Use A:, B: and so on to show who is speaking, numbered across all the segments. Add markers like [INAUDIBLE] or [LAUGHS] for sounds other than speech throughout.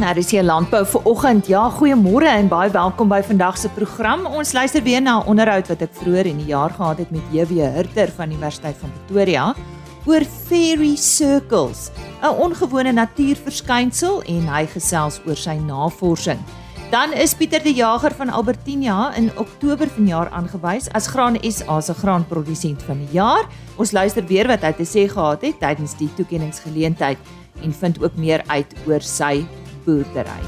A: die se landbou vir oggend. Ja, goeiemôre en baie welkom by vandag se program. Ons luister weer na 'n onderhoud wat ek vroeër in die jaar gehad het met JW Hurter van die Universiteit van Pretoria oor fairy circles, 'n ongewone natuurverskynsel en hy gesels oor sy navorsing. Dan is Pieter die Jager van Albertina in Oktober vanjaar aangewys as Graan SA se graanprodusent van die jaar. Ons luister weer wat hy te sê gehad het tydens die toekenningsgeleentheid en vind ook meer uit oor sy boerdery.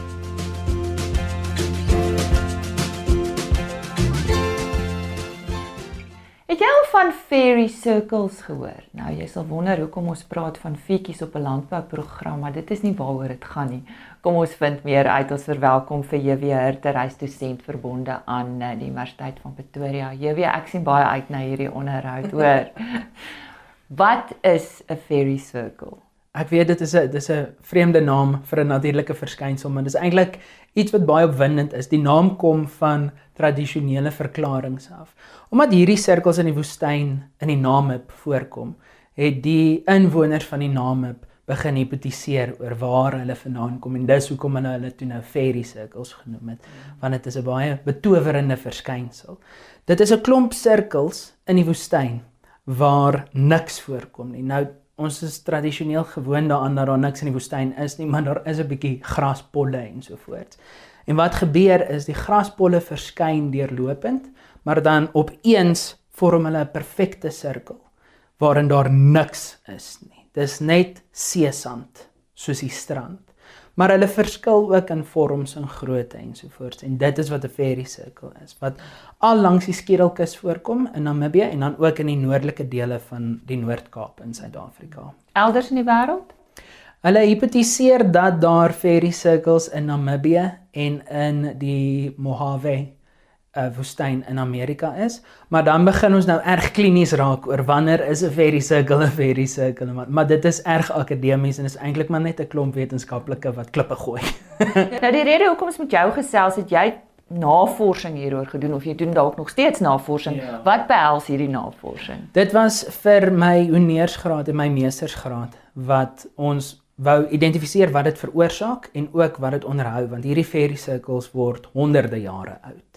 A: Het jy al van fairy circles gehoor? Nou jy sal wonder hoekom ons praat van fietjies op 'n landbouprogram, maar dit is nie waaroor dit gaan nie. Kom ons vind meer uit. Ons verwelkom vir JW Hurter, hy's dosent verbonde aan eh, die Universiteit van Pretoria. JW, ek sien baie uit na hierdie onderhoud, hoor. [LAUGHS] Wat is 'n fairy circle?
B: Ek weet dit is 'n dis 'n vreemde naam vir 'n natuurlike verskynsel, maar dis eintlik iets wat baie opwindend is. Die naam kom van tradisionele verklaringe af. Omdat hierdie sirkels in die woestyn in die Namib voorkom, het die inwoners van die Namib begin hipotetiseer oor waar hulle vandaan kom en dis hoekom hulle hulle toe nou fairy circles genoem het, want dit is 'n baie betowerende verskynsel. Dit is 'n klomp sirkels in die woestyn waar niks voorkom nie. Nou ons is tradisioneel gewoond daaraan dat daar niks in die woestyn is nie, maar daar is 'n bietjie graspolle en so voort. En wat gebeur is die graspolle verskyn deurlopend, maar dan opeens vorm hulle 'n perfekte sirkel waarin daar niks is nie. Dis net seesand soos die strand maar hulle verskil ook in vorms en grootte ensovoorts en dit is wat 'n fairy circle is wat al langs die Skedelkus voorkom in Namibië en dan ook in die noordelike dele van die Noord-Kaap in Suid-Afrika.
A: Elders in die wêreld?
B: Hulle hipotetiseer dat daar fairy circles in Namibië en in die Mojave 'n woestyn in Amerika is, maar dan begin ons nou erg klinies raak oor wanneer is 'n fairy circle 'n fairy circle, maar, maar dit is erg akademies en is eintlik maar net 'n klomp wetenskaplike wat klippe gooi. [LAUGHS]
A: nou die rede hoekom ons met jou gesels het jy navorsing hieroor gedoen of jy doen dalk nog steeds navorsing. Ja. Wat behels hierdie navorsing?
B: Dit was vir my honeursgraad en my meestersgraad wat ons wou identifiseer wat dit veroorsaak en ook wat dit onderhou want hierdie fairy circles word honderde jare oud.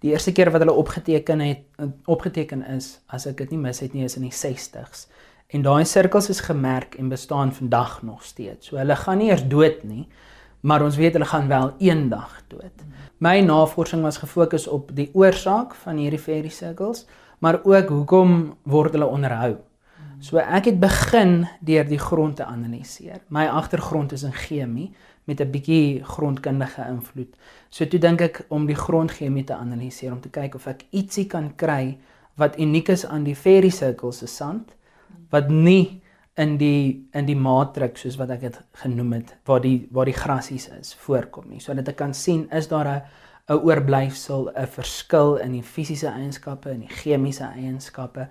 B: Die eerste keer wat hulle opgeteken het opgeteken is, as ek dit nie mis het nie, is in die 60s. En daai sirkels is gemerk en bestaan vandag nog steeds. So hulle gaan nie eers dood nie, maar ons weet hulle gaan wel eendag dood. My navorsing was gefokus op die oorsaak van hierdie fairy circles, maar ook hoekom word hulle onderhou? So ek het begin deur die grond te analiseer. My agtergrond is in chemie met 'n bietjie grondkundige invloed. So toe dink ek om die grondchemie te analiseer om te kyk of ek ietsie kan kry wat uniek is aan die fairy circles se sand wat nie in die in die matrix soos wat ek dit genoem het waar die waar die grasies is voorkom nie. So dat ek kan sien is daar 'n 'n oorblyfsel, 'n verskil in die fisiese eienskappe en die chemiese eienskappe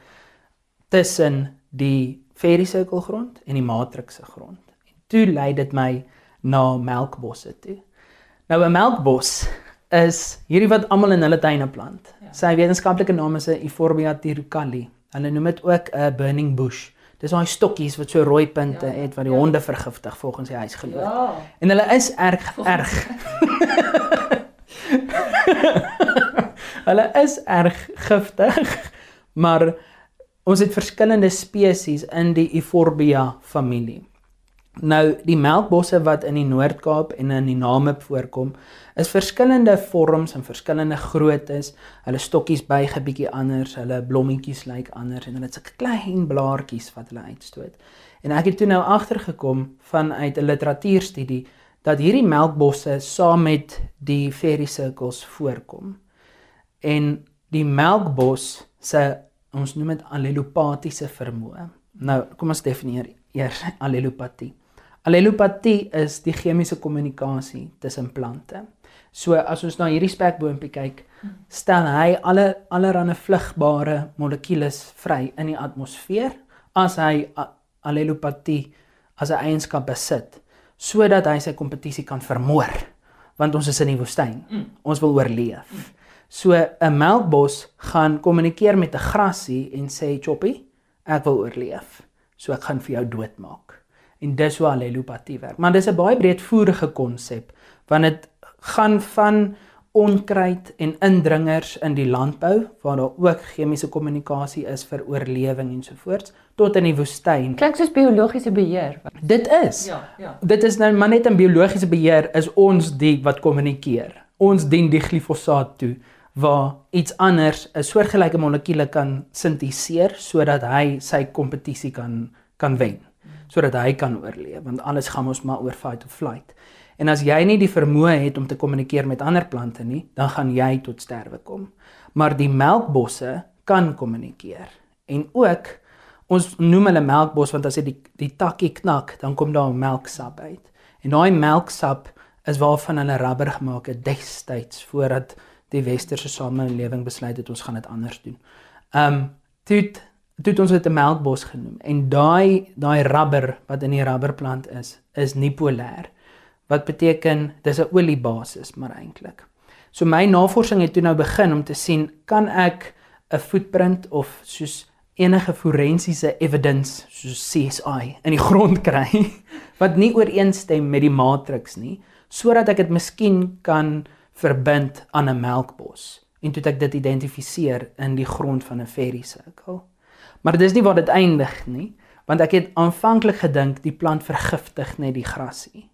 B: tussen die fairy circle grond en die matrix se grond. En toe lei dit my na melkbosse toe. Nou 'n melkbos is hierdie wat almal in hulle tuine plant. Ja. Sy wetenskaplike naam is Euphorbia tirucali. Hulle noem dit ook 'n burning bush. Dis daai stokkies wat so rooi punte ja, het wat die ja. honde vergiftig volgens die huisgenoot. Ja. En hulle is erg erg. [LAUGHS] hulle is erg giftig, maar ons het verskillende spesies in die Euphorbia familie. Nou die melkbosse wat in die Noord-Kaap en in die Namib voorkom, is verskillende vorms en verskillende groottes. Hulle stokkies buig 'n bietjie anders, hulle blommetjies lyk anders en hulle het sulke klein blaartjies wat hulle uitstoot. En ek het toe nou agtergekom vanuit 'n literatuurstudie dat hierdie melkbosse saam met die fairy circles voorkom. En die melkbos se ons noem dit allelopatiese vermoë. Nou, kom ons definieer eers [LAUGHS] allelopatie. Allelopatie is die chemiese kommunikasie tussen plante. So as ons na hierdie spekboompie kyk, stel hy alle allerlei vlugbare molekules vry in die atmosfeer as hy allelopatie as 'n eienskap besit sodat hy sy kompetisie kan vermoor want ons is in die woestyn. Mm. Ons wil oorleef. So 'n melkbos gaan kommunikeer met 'n grasie en sê choppy, ek wil oorleef. So ek gaan vir jou doodmaak en dis hoe allelopatie werk. Maar dis 'n baie breedvoerige konsep want dit gaan van onkruid en indringers in die landbou waar daar ook chemiese kommunikasie is vir oorlewing ensovoorts tot in die woestyn.
A: Klink soos biologiese beheer.
B: Dit is.
A: Ja, ja.
B: Dit is nou maar net 'n biologiese beheer is ons die wat kommunikeer. Ons dien die glifosaat toe waar iets anders 'n soortgelyke molekuule kan sinteseer sodat hy sy kompetisie kan kan wen. Sodat hy kan oorleef want alles gaan ons maar oor fight or flight. En as jy nie die vermoë het om te kommunikeer met ander plante nie, dan gaan jy tot sterwe kom. Maar die melkbosse kan kommunikeer. En ook ons noem hulle melkbos want as jy die die takkie knak, dan kom daar melksap uit. En daai melksap is waarvan hulle rubber gemaak het destyds voordat die westerse samelewing besluit het ons gaan dit anders doen. Um toe toe ons dit 'n melkbos genoem en daai daai rubber wat in die rubberplant is, is nie polêr wat beteken dis 'n oliebasis maar eintlik. So my navorsing het toe nou begin om te sien kan ek 'n footprint of soos enige forensiese evidence soos CSI in die [LAUGHS] grond kry wat nie ooreenstem met die matriks nie sodat ek dit miskien kan verbind aan 'n melkbos en toe ek dit identifiseer in die grond van 'n fairy circle. Maar dis nie waar dit eindig nie want ek het aanvanklik gedink die plant vergiftig net die grasie.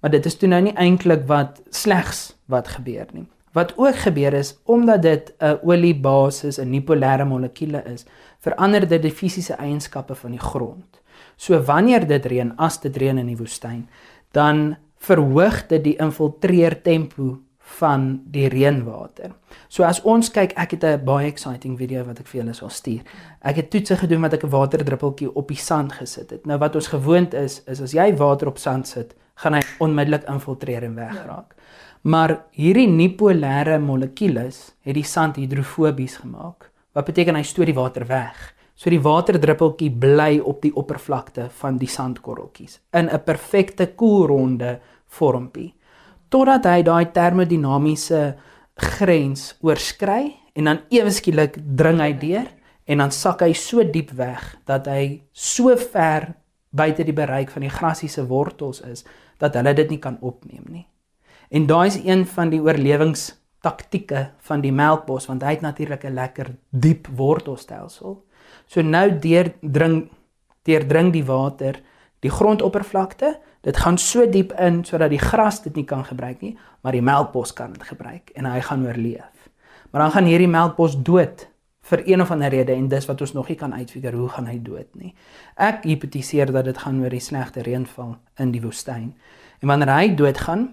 B: Maar dit is toe nou nie eintlik wat slegs wat gebeur nie. Wat ook gebeur is omdat dit 'n oliebasis, 'n nipolêre molekuule is, verander dit die fisiese eienskappe van die grond. So wanneer dit reën, as dit reën in die woestyn, dan verhoog dit die infiltreer tempo van die reënwater. So as ons kyk, ek het 'n baie exciting video wat ek vir julle sal stuur. Ek het toetse gedoen met 'n waterdruppeltjie op die sand gesit het. Nou wat ons gewoond is, is as jy water op sand sit, gaan hy onmiddellik infiltreer en wegraak. Ja. Maar hierdie nipolêre molekules het die sand hidrofobies gemaak. Wat beteken hy stoot die water weg. So die waterdruppeltjie bly op die oppervlakte van die sandkorreltjies in 'n perfekte koelronde vormpie totdat hy daai termodinamiese grens oorskry en dan ewe skielik dring hy deur en dan sak hy so diep weg dat hy so ver buite die bereik van die grasie se wortels is dat hulle dit nie kan opneem nie. En daai is een van die oorlewingstaktieke van die melkbos want hy het natuurlik 'n lekker diep wortelstelsel. So nou deurdring deurdring die water die grondoppervlakte. Dit gaan so diep in sodat die gras dit nie kan gebruik nie, maar die melkbos kan dit gebruik en hy gaan oorleef. Maar dan gaan hierdie melkbos dood vir een of ander rede en dis wat ons nog nie kan uitfigure hoe gaan hy dood nie. Ek hipotetiseer dat dit gaan oor die slegte reënval in die woestyn. En wanneer hy doodgaan,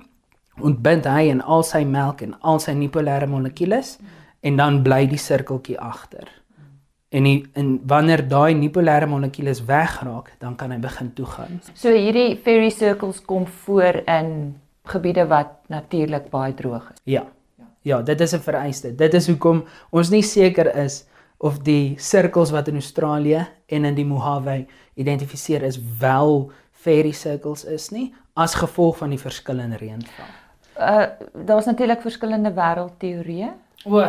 B: ontbind hy en al sy melk en al sy nipolêre molekules en dan bly die sirkeltjie agter. En die, en wanneer daai nipolêre molekules wegraak, dan kan hy begin toegaan.
A: So hierdie fairy circles kom voor in gebiede wat natuurlik baie droog is.
B: Ja. Ja, dit is 'n vereiste. Dit is hoekom ons nie seker is of die sirkels wat in Australië en in die Mojave identifiseer is wel fairy circles is nie as gevolg van die verskillende reënval.
A: Uh daar's natuurlik verskillende wêreldteorieë.
B: O,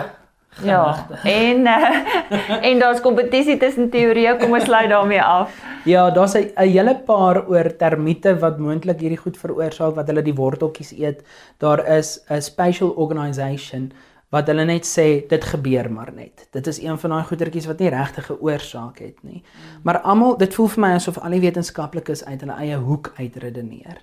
A: Ja, en uh, [LAUGHS] en daar's kompetisie tussen teorieë, kom ons sluit daarmee af.
B: Ja, daar's 'n hele paar oor termiete wat moontlik hierdie goed veroorsaak wat hulle die worteltjies eet. Daar is 'n special organisation wat hulle net sê dit gebeur maar net. Dit is een van daai goetertjies wat nie regtig 'n oorsaak het nie. Maar almal, dit voel vir my asof al die wetenskaplikes uit hulle eie hoek uitredeneer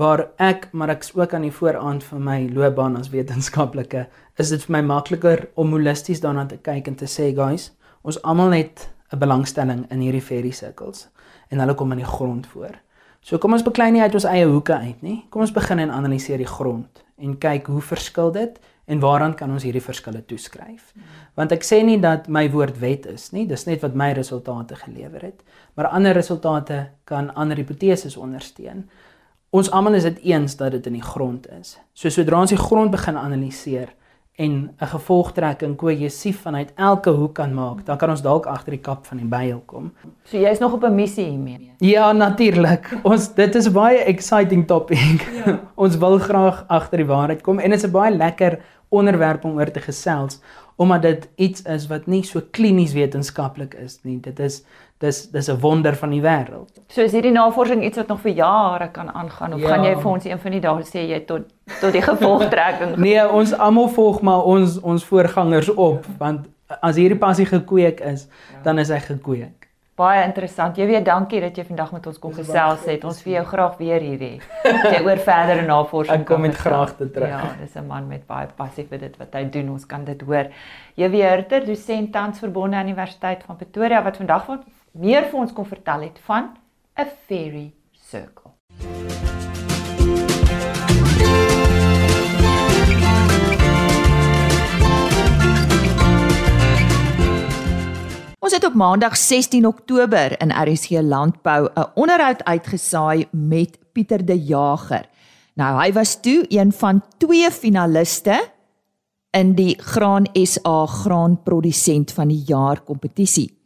B: waar ek maar ek's ook aan die vooraand van my loopbaan as wetenskaplike is dit vir my makliker om holisties daarna te kyk en te sê guys ons almal het 'n belangstelling in hierdie fairy circles en hulle kom in die grond voor. So kom ons beklei nie uit ons eie hoeke uit nie. Kom ons begin en analiseer die grond en kyk hoe verskil dit en waaraan kan ons hierdie verskille toeskryf. Want ek sê nie dat my woord wet is nie, dis net wat my resultate gelewer het, maar ander resultate kan ander hipoteses ondersteun. Ons almal is dit eens dat dit in die grond is. So sodra ons die grond begin analiseer en 'n gevolgtrekking kohesief vanuit elke hoek kan maak, dan kan ons dalk agter die kap van die byl kom.
A: So jy's nog op 'n missie hiermee.
B: Ja, natuurlik. Ons dit is baie exciting topic. Ja. [LAUGHS] ons wil graag agter die waarheid kom en dit is 'n baie lekker onderwerp om oor te gesels omdat dit iets is wat nie so klinies wetenskaplik is nie. Dit is dis dis 'n wonder van die wêreld.
A: So is hierdie navorsing iets wat nog vir jare kan aangaan of ja. gaan jy vir ons een van die dae sê jy tot tot die gevolgtrekking? [LAUGHS]
B: nee, ons almal volg maar ons ons voorgangers op want as hierdie passie gekweek is, ja. dan is hy gekweek.
A: Baie interessant. Jy weet, dankie dat jy vandag met ons kom gesels het. Ons vir jou graag weer hier hê. Jy oor verdere navorsing
B: kom met graag te terug.
A: Ja, dis 'n man met baie passie vir dit wat hy doen. Ons kan dit hoor. Jy weet, dosent tans verbonde aan Universiteit van Pretoria wat vandag meer vir ons kom vertel het van 'n fairy circle. Ons het op Maandag 16 Oktober in RSG Landbou 'n onderhoud uitgesaai met Pieter De Jager. Nou hy was toe een van twee finaliste in die Graan SA graanprodusent van die jaar kompetisie.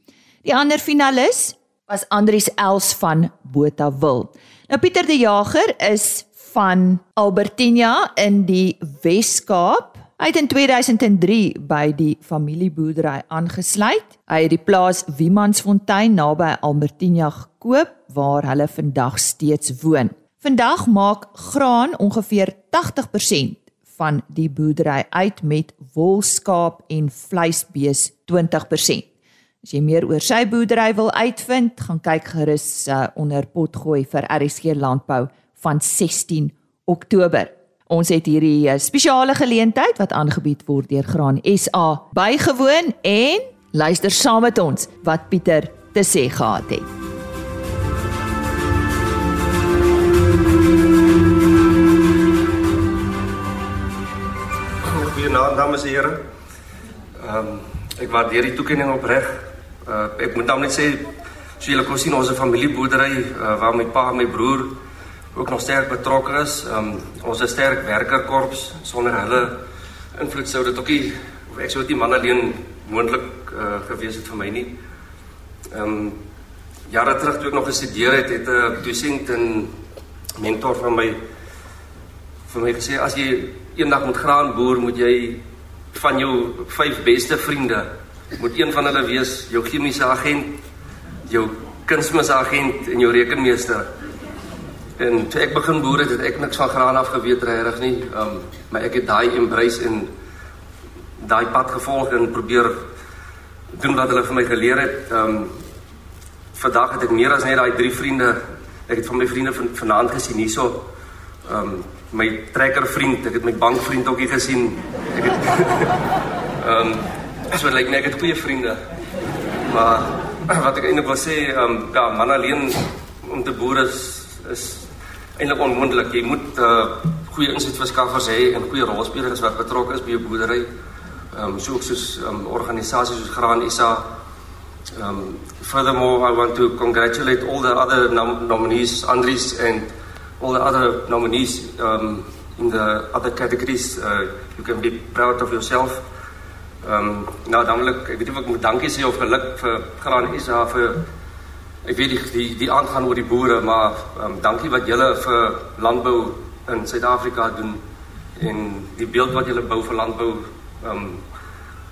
A: Die ander finalis was Andries Els van Botawil. Nou Pieter De Jager is van Albertina in die Wes-Kaap Hy het in 2003 by die familieboerdery aangesluit. Hy het die plaas Wiemansfontein naby Albertina gekoop waar hulle vandag steeds woon. Vandag maak graan ongeveer 80% van die boerdery uit met wolskaap en vleisbees 20%. As jy meer oor sy boerdery wil uitvind, gaan kyk gerus uh, onder potgooi vir RSG landbou van 16 Oktober. Ons het hierdie eh, spesiale geleentheid wat aangebied word deur Graan SA bygewoon en luister saam met ons wat Pieter te sê gehad het.
C: Goeienaand dames en here. Ehm um, ek waardeer die toekenning opreg. Uh, ek moet dan net sê so julle kon sien ons 'n familieboerdery uh, waar my pa en my broer ook nog sterk betrokke is. Um ons is sterk werkerkorps sonder hulle invloed sou dit ook nie ek sou dit nie man alleen moontlik uh, gewees het vir my nie. Um jare terug toe ek nog gestudeer het, het 'n dosent en mentor van my vir my gesê as jy eendag moet graan boer, moet jy van jou vyf beste vriende moet een van hulle wees jou chemiese agent, jou kunsmisagent en jou rekenmeester. En toe ek begin boer het, het ek niks van graan af geweet regtig nie. Ehm um, maar ek het daai embrace en daai pad gevolg en probeer doen wat hulle vir my geleer het. Ehm um, vandag het ek meer as net daai drie vriende. Ek het van my vriende van vanaand gesien hierso. Ehm um, my trekker vriend, ek het my bankvriend ook hier gesien. Ek het [LAUGHS] ehm um, so lyk like, net ek het goeie vriende. Maar [CLEARS THROAT] wat ek eintlik wil sê, ehm um, ja, man alleen om te boer is is eintlik onmoontlik. Jy moet uh goeie insetverskaffers hê en goeie rolspelers wat betrokke is by jou boerdery. Ehm um, so soos um, organisasies soos Graan SA. Um furthermore I want to congratulate all the other nom nominees Andries and all the other nominees um in the other categories. Uh you can be proud of yourself. Um nou dan wil ek ek weet nie of ek moet dankie sê of geluk vir Graan SA vir Ek weet die die, die aangaan oor die boere, maar um, dankie wat julle vir landbou in Suid-Afrika doen en die beeld wat julle bou vir landbou. Ehm um,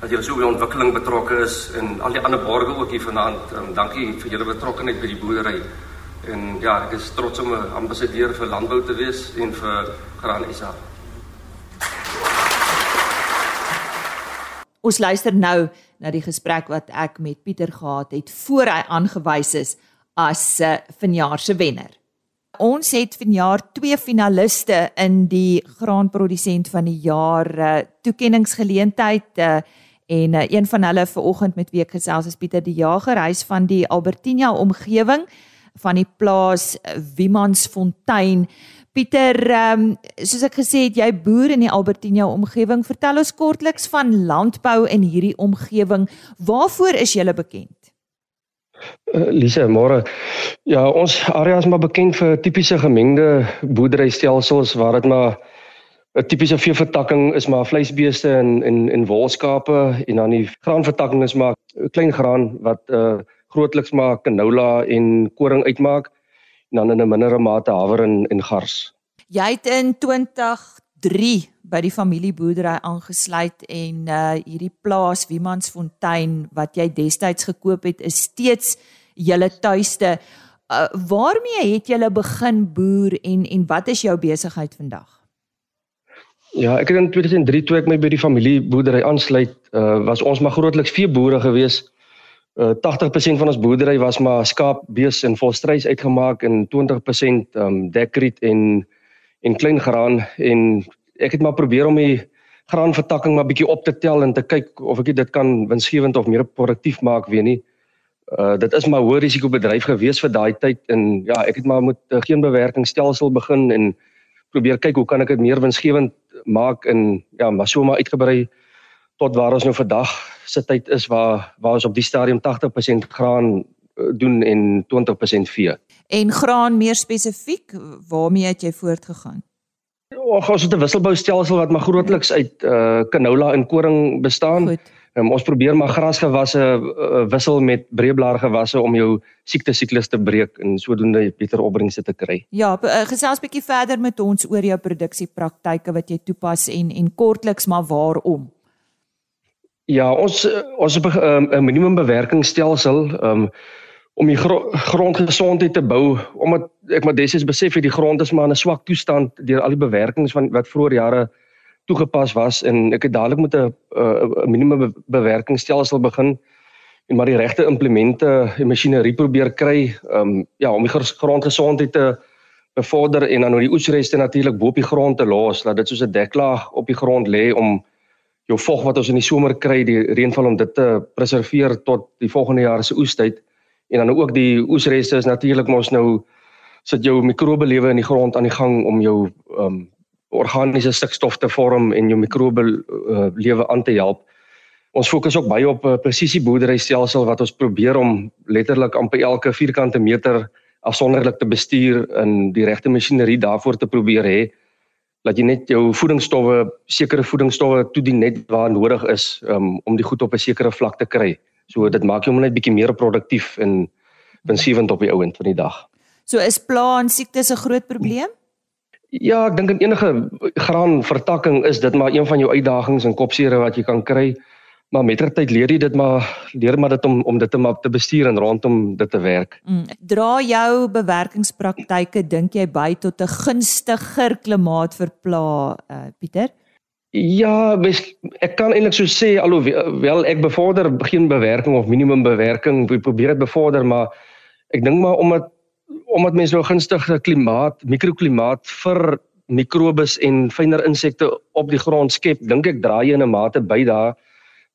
C: dat julle so by ontwikkeling betrokke is en al die ander borgers ook hier vanaand. Um, dankie vir julle betrokkeheid by die boerdery. En ja, ek is trots om 'n ambassadeur vir landbou te wees en vir Graan SA.
A: Ons luister nou na die gesprek wat ek met Pieter gehad het voor hy aangewys is as uh, vanjaar se wenner. Ons het vanjaar twee finaliste in die graanprodusent van die jaar uh, toekenningsgeleentheid uh, en uh, een van hulle ver oggend met week gesels is Pieter die Jager, hy's van die Albertina omgewing van die plaas Wiemansfontein. Pieter, um, soos ek gesê het, jy boer in die Albertina omgewing. Vertel ons kortliks van landbou in hierdie omgewing. Waarvoor is jy bekend?
C: Uh, Lise, môre. Ja, ons area is maar bekend vir tipiese gemengde boerderystelsels waar dit maar 'n tipiese veevertakking is maar vleisbeeste en en en wolskape en dan die graanvertakking is maar klein graan wat uh grootliks maar canola en koring uitmaak en dan in 'n mindere mate haver en en gars.
A: Jy het in 3 by die familieboerdery aangesluit en uh hierdie plaas Wiemansfontein wat jy destyds gekoop het is steeds julle tuiste. Uh, waarmee het julle begin boer en en wat is jou besigheid vandag?
C: Ja, ek het in 2003 toe ek my by die familieboerdery aansluit, uh was ons maar grootliks veeboere gewees. Uh 80% van ons boerdery was maar skaap, bees en volstruis uitgemaak en 20% um dekriet en en klein graan en ek het maar probeer om die graanvertakking maar bietjie op te tel en te kyk of ek dit kan winsgewend of meer produktief maak, weet nie. Uh dit is maar hoë risiko bedryf gewees vir daai tyd en ja, ek het maar met uh, geen bewerkingstelsel begin en probeer kyk hoe kan ek dit meer winsgewend maak en ja, maar so maar uitgebrei tot waar ons nou vandag se tyd is waar waar ons op die stadium 80% graan uh, doen en 20% vee.
A: En graan meer spesifiek, waarmee het jy voortgegaan?
C: Och, ons het 'n wisselboustelsel wat maar grootliks uit uh canola en koring bestaan. Goed. Um, ons probeer maar grasgewasse uh, wissel met breëblaar gewasse om jou siekte siklus te breek en sodoende beter opbrengs te kry.
A: Ja, uh, gesels bietjie verder met ons oor jou produksiepraktyke wat jy toepas en en kortliks maar waarom.
C: Ja, ons ons het 'n um, minimum bewerkingstelsel um, om die gro grondgesondheid te bou omdat ek maar destyds besef het die grond is maar in 'n swak toestand deur al die bewerkings van wat vroeër jare toegepas was en ek het dadelik met 'n uh, minimum bewerkingstelsel begin en maar die regte implemente en masjinerie probeer kry um, ja om die grondgesondheid te bevorder en dan nou die oesreste natuurlik bo op die grond te los dat dit soos 'n deklaag op die grond lê om jou vog wat ons in die somer kry die reënval om dit te preserveer tot die volgende jaar se oestyd en dan ook die oesreste is natuurlik mos nou sit jou mikrobelewe in die grond aan die gang om jou um, organiese stikstof te vorm en jou mikrobe uh, lewe aan te help. Ons fokus ook baie op 'n uh, presisie boerderystelsel wat ons probeer om letterlik amper elke vierkante meter afsonderlik te bestuur en die regte masjinerie daarvoor te probeer hê dat jy net jou voedingsstowwe, sekere voedingsstowwe toedien net waar nodig is um, om die goed op 'n sekere vlak te kry. So dit maak jou net bietjie meer produktief en winsgewend op die ouend van die dag.
A: So is plaan siektes 'n groot probleem?
C: Ja, ek dink in enige graanvertakking is dit maar een van jou uitdagings en kopseere wat jy kan kry. Maar mettertyd leer jy dit maar leer maar dit om om dit te maar te bestuur en rondom dit te werk.
A: Mm, dra jou bewerkingspraktyke dink jy by tot 'n gunstiger klimaat vir pla, uh, Pieter?
C: Ja, bes, ek kan eintlik so sê alhoewel ek bevorder geen bewerking of minimum bewerking probeer dit bevorder, maar ek dink maar omdat omdat mense nou gunstige klimaat, mikroklimaat vir mikrobes en fynere insekte op die grond skep, dink ek draai jy in 'n mate by daar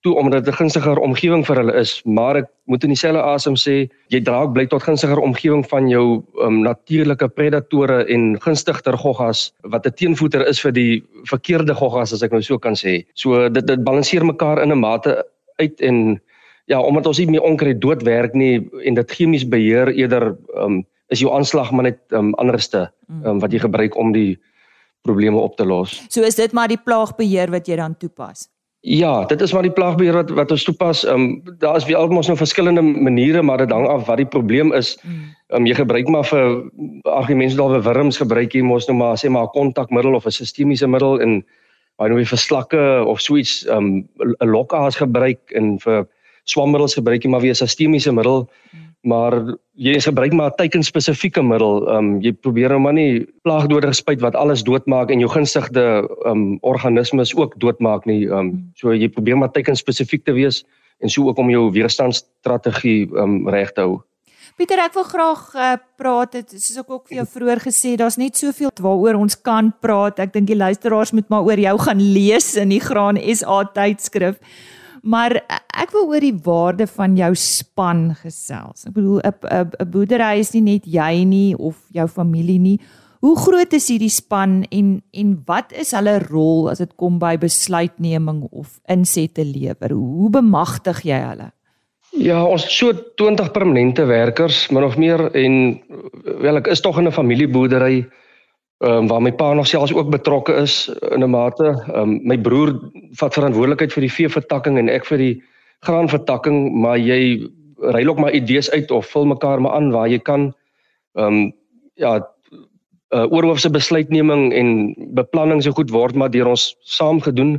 C: toe omdat dit 'n gunstiger omgewing vir hulle is, maar ek moet in dieselfde asem sê, jy dra ook bly tot gunstiger omgewing van jou um, natuurlike predatore en gunstigter goggas wat 'n teenvoeter is vir die verkeerde goggas as ek nou so kan sê. So dit dit balanseer mekaar in 'n mate uit en ja, omdat ons nie meer onkruid doodwerk nie en dit chemies beheer eerder um, is jou aanslag maar net um, anderste um, wat jy gebruik om die probleme op te los.
A: So is dit maar die plaagbeheer wat jy dan toepas.
C: Ja, dit is maar die plaagbeheer wat wat ons toepas. Ehm um, daar is weer almos nou verskillende maniere maar dit hang af wat die probleem is. Ehm um, jy gebruik maar vir argumente dalk vir wurms gebruik jy mos nou maar sê maar 'n kontakmiddel of 'n sistemiese middel en baie nou vir slakke of so iets ehm um, 'n lokaas gebruik en vir swammiddels gebruik jy maar weer 'n sistemiese middel. Maar jy gebruik maar 'n teikenspesifieke middel. Ehm um, jy probeer nou maar nie plaagdoders spuit wat alles doodmaak en jou gunstigde ehm um, organismes ook doodmaak nie. Ehm um, so jy probeer maar teikenspesifiek te wees en so ook om jou weerstandsstrategie ehm um, reg te hou.
A: Pieter, ek wil graag uh, praat het soos ek ook vir jou vroeër gesê, daar's net soveel waaroor ons kan praat. Ek dink die luisteraars moet maar oor jou gaan lees in die Graan SA tydskrif. Maar ek wil oor die waarde van jou span gesels. Ek bedoel 'n 'n boerdery is nie net jy nie of jou familie nie. Hoe groot is hierdie span en en wat is hulle rol as dit kom by besluitneming of insette lewer? Hoe bemagtig jy hulle?
C: Ja, ons het so 20 permanente werkers, min of meer en wel ek is tog in 'n familieboerdery ehm um, waar my pa nog selfs ook betrokke is in 'n mate. Ehm um, my broer vat verantwoordelikheid vir die veevertakking en ek vir die graanvertakking, maar jy ruil ook maar idees uit of vul mekaar maar aan waar jy kan. Ehm um, ja, uh oorhoofse besluitneming en beplanning so goed word maar deur ons saam gedoen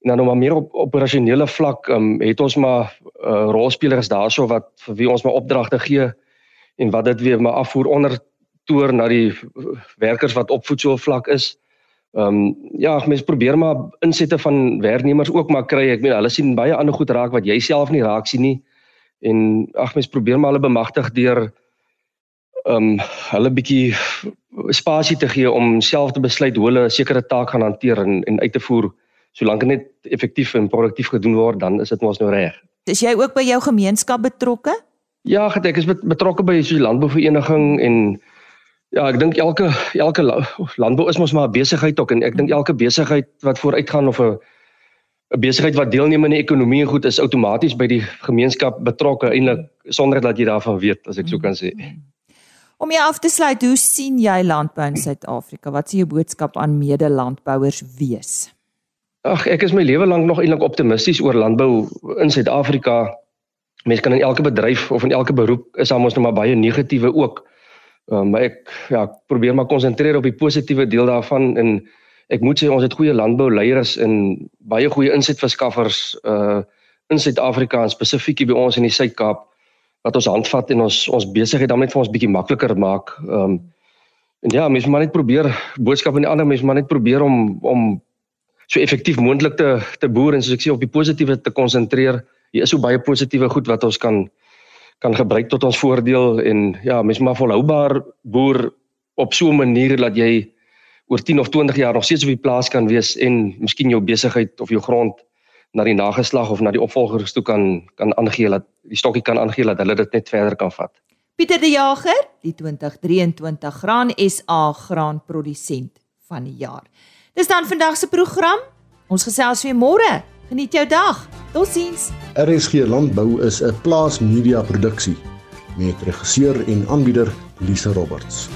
C: en dan nog maar meer op operasionele vlak um, het ons maar uh, rolspelers daarso wat vir wie ons maar opdragte gee en wat dit weer maar afvoer onder toer na die werkers wat op voedselvlak is. Ehm um, ja, mense probeer maar insette van werknemers ook maar kry. Ek meen hulle sien baie ander goed raak wat jy self nie raak sien nie. En ag mense probeer maar hulle bemagtig deur ehm um, hulle bietjie spasie te gee om self te besluit hoe hulle 'n sekere taak gaan hanteer en en uit te voer. Solank dit net effektief en produktief gedoen word, dan is dit mos nou reg.
A: Is jy ook by jou gemeenskap betrokke?
C: Ja, ek is betrokke by so 'n landbouvereniging en ja, ek dink elke elke landbou is mos maar 'n besigheid ook en ek dink elke besigheid wat vooruitgaan of 'n 'n besigheid wat deelneem in die ekonomie goed is outomaties by die gemeenskap betrokke eintlik sonder dat jy daarvan weet as ek so kan sê. Mm-hmm.
A: Om jy af te sluit, hoe sien jy landbou in Suid-Afrika? Wat is jou boodskap aan mede-landbouers wees?
C: Ag, ek is my lewe lank nog eintlik optimisties oor landbou in Suid-Afrika. Mense kan in elke bedryf of in elke beroep is daar mos nog maar baie negatiewe ook. Um, maar ek ja, probeer maar konsentreer op die positiewe deel daarvan en ek moet sê ons het goeie landbouleiers en baie goeie insetverskaffers uh in Suid-Afrika en spesifiek by ons in die Suid-Kaap wat ons handvat en ons ons besigheid dan net vir ons bietjie makliker maak. Um, en ja, mens maar net probeer boodskap aan die ander mense maar net probeer om om so effektief moontlik te te boer en soos ek sê op die positiewe te konsentreer. Hier is so baie positiewe goed wat ons kan kan gebruik tot ons voordeel en ja, mens maar volhoubaar boer op so 'n manier dat jy oor 10 of 20 jaar nog steeds op die plaas kan wees en miskien jou besigheid of jou grond na die nageslag of na die opvolgers toe kan kan aangee dat die stokkie kan aangee dat hulle dit net verder kan vat.
A: Pieter die Jager, die 2023 Graan SA graanprodusent van die jaar. Dis dan vandag se program. Ons gesels weer môre. Geniet jou dag. Totsiens.
D: RSG Landbou is 'n plaas media produksie met regisseur en aanbieder Lise Roberts.